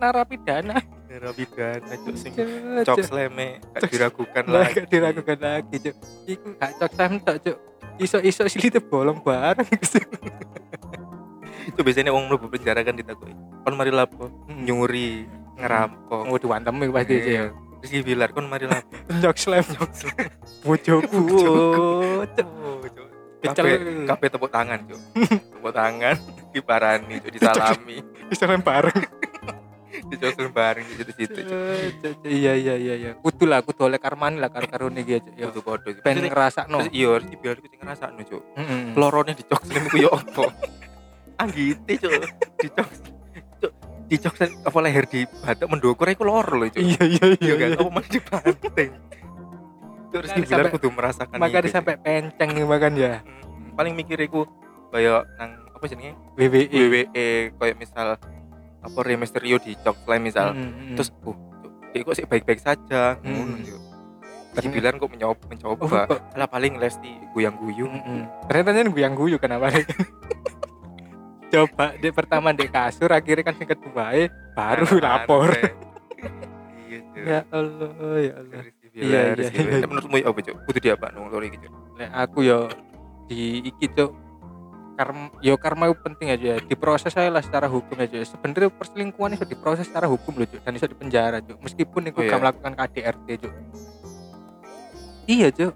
narapidana Narapidana, Cuk sing cok sleme gak diragukan lah lagi. gak diragukan lagi cuk iku gak cok sam tok cuk iso iso silite bolong bareng Itu biasanya wong mlebu penjara kan ditakoki. Kon mari lapo? Nyuri, ngerampok. mau diwantem pasti ya Rizky Bilar kon mari lapo? cok slam Cok sleme. bojoku. Kabeh kabeh tepuk tangan, Cuk. *laughs* tepuk tangan *laughs* diparani, Cuk, disalami. iso lem bareng *laughs* dicosun bareng di cuk. iya iya iya iya kudu lah kudu oleh karmani lah karo karo iki cuk ya Kudu podo. ben ngrasakno iya harus biar kucing ngerasakno, Cuk. Lorone dicok slim ku yo opo? Anggite, Cuk. Dicok. Dicok apa leher di batok mendokur iku lor lho, Cuk. iya iya Iya iya kan? iya. Apa malah dibanting. Terus dibilang sampai- kudu merasakan itu, Cuk. sampai penceng nih makan ya paling mikir iku kaya nang apa jenenge? WWE WWE kayak misal apa Rey Mysterio dicok slim misal. Mm, mm. Terus uh, dia kok sih baik-baik saja. Ngono, Cuk. Ternyata- Dibilang kok mencoba, Oh, mencoba. kok- Lah paling Lesti guyang-guyung. Mm-mm. Ternyata yang guyang guyu kenapa? *laughs* Coba di pertama di kasur, akhirnya kan yang kedua eh, baru lapor. Cuk. *laughs* Ya Allah, ya Allah. Iya, iya, iya. Menurutmu ya apa, Cuk? Kudu dia apa nang lori gitu. Nek aku yo di iki cuk karma yo karma itu penting aja ya. diproses saya lah secara hukum aja sebenarnya perselingkuhan itu diproses secara hukum loh cuk dan bisa dipenjara cuk meskipun itu Oh, iya. gak melakukan KDRT cuk iya cuk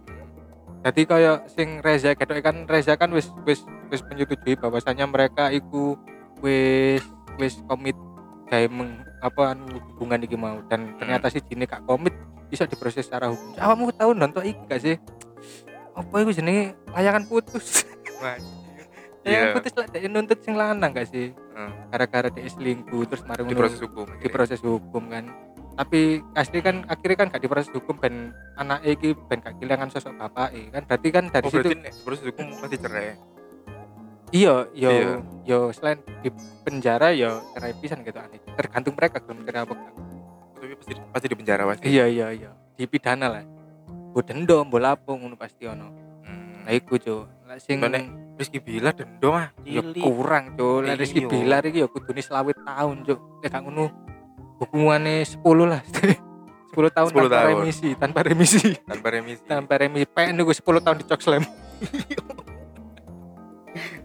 jadi kayak sing Reza ketok kan Reza kan wis wis wis menyetujui bahwasanya mereka iku wis wis komit kayak meng, apa anu, hubungan iki mau. Dan ternyata si Jini gak komit bisa diproses secara hukum. Awakmu tahu nonton iki gak sih? Apa itu jenenge? Layangan putus. Layangan Iya. putus lah dia nuntut sing lanang gak sih? Heeh. gara-gara dia selingkuh terus mari Di proses hukum. diproses hukum kan tapi asli kan akhirnya kan gak diproses hukum ben anak iki ben gak kehilangan sosok bapak kan berarti kan dari Oh, situ proses hukum pasti cerai. iya yo Iya. yo selain di penjara yo cerai pisan gitu aneh tergantung mereka belum cerai apa Tapi pasti pasti di penjara pasti. iya iya iya dipidana lah bu dendam bu lapo ngono pasti ono Hmm. nah iku Lah sing Mbak, Nek, Rizky Bilar dendam ah. Cilik. kurang lah Rizky Iya. Bilar iki ya kudune selawit tahun cuk nek gak ngono hukumane 10 lah *laughs* 10 tahun 10 tanpa tahun. remisi, tanpa remisi. tanpa remisi tanpa remisi. PN niku 10 tahun di cok slam.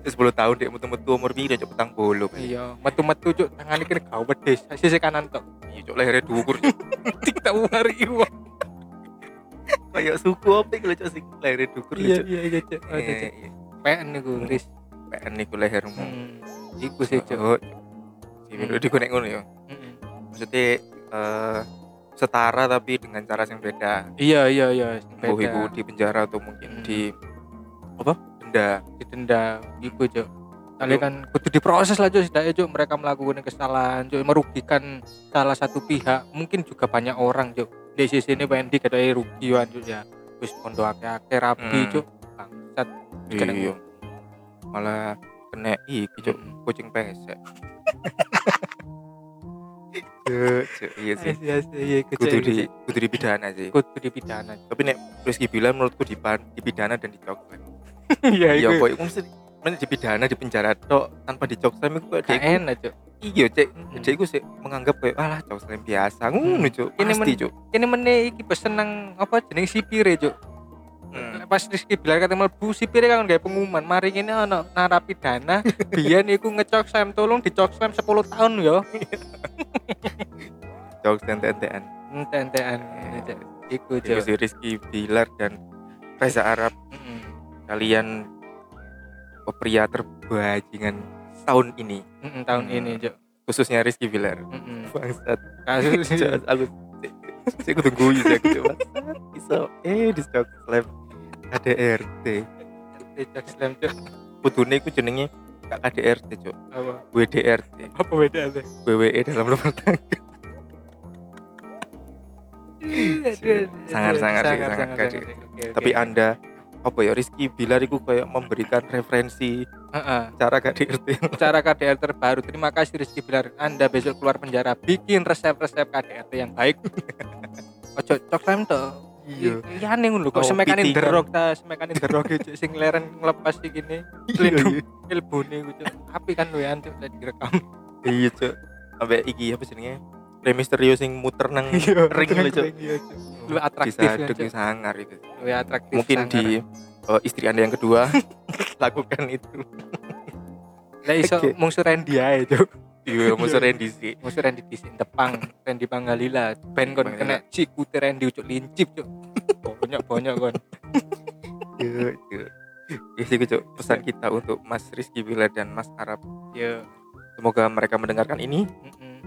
10 tahun dek metu-metu umur piro cok petang bolo Iya, metu-metu cuk tangan iki gak wedes. Sisi kanan tok. iya cok lehernya dukur cok *laughs* Tik tak mari iwa. kayak suku apa kalau cok sing lehernya dukur Iya cok iya iya Iya, iya. PN niku ris. PN niku lehermu Hmm. Iku sih. Oh, sini udah dikonek ngono ya. Maksudnya eh, setara tapi dengan cara yang beda. Iya iya iya. Beda. di penjara atau mungkin Hmm. di apa? Denda. Didenda. Iku cuk. Kali kan kudu diproses lah cuk setidaknya cuk mereka melakukan kesalahan cuk merugikan salah satu pihak. Mungkin juga banyak orang cuk. Di sisi ini pengen di katanya rugian cuk ya. Wis pondo akeh-akeh rabi Hmm. cuk. Bangsat. Iya. Malah kena iki cok Mm. kucing pesek *laughs* Cuk, cuk, iya sih. Iya iya kudu di kudu dipidana sih. Kudu dipidana. Tapi nek Rizky bilang menurutku dipan, dipidana dan dicoklat. *laughs* Iya iya iku. boy aku mesti men dipidana di penjara tok tanpa dicoklat itu kayak gak dia enak cuk. Iya cek Mm-mm. dia iku sih menganggap kayak alah coklat biasa. Ngono cuk Ini men- cuk. ini meneh iki pesen nang apa jeneng sipire cuk Hmm. pas Rizky bilang kata mlebu sipire kan gawe pengumuman mari ini ana narapidana *laughs* biyen iku ngecok sam tolong dicok sam 10 tahun yo. Coklat tentean ente-entean Cuk. iku itu cuk si Rizky Bilar dan Reza Arab. Mm-mm. kalian pria terbajingan tahun ini. Mm-mm, tahun Hmm. ini cuk khususnya Rizky Bilar. Mm-mm. bangsat. Kasus aku *laughs* saya aku tunggu ya aku coba bisa eh di stock slam KDRT dicok slam cuk kudune iku jenenge gak KDRT cuk. Apa? WDRT apa ada WWE dalam rumah tangga. Sangar-sangar sih, sangar gaji. tapi anda apa ya Rizky Bilar iku kayak memberikan referensi cara KDRT cara KDR terbaru. Terima kasih Rizky Bilar. Anda besok keluar penjara bikin resep-resep KDRT yang baik. *laughs* Ojo cok slam tuh iya. Iya nih lho kok Oh, semekanin pitingan. derok ta semekanin derok gitu sing leren ngelepas iki gini *laughs* iya pelindung ilbune gitu tapi kan lu ya antuk tadi direkam. Iya cuk. Sampai iki apa jenenge? Rey Mysterio sing muter nang ring lho cuk. lu atraktif bisa ya Cuk. sangar itu. Lu atraktif mungkin sangar. di eh, istri anda yang kedua *laughs* lakukan itu. Lah iso mungsu Randy ae cuk iya musuh Randy sih. Mungsu Randy di Tepang Randy Panggalila ben kon kena ciku Randy ucuk lincip cuk. Banyak banyak kon. *laughs* Iya iya. Ya sih Cuk. pesan kita untuk Mas Rizky Bilar dan Mas Arab. Ya semoga mereka mendengarkan ini.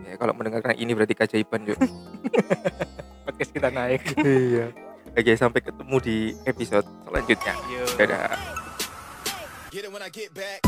Ya kalau mendengarkan ini berarti keajaiban Cuk. *laughs* podcast kita naik. Iya. Oke sampai ketemu di episode selanjutnya. Yo. dadah. Get it when I get back.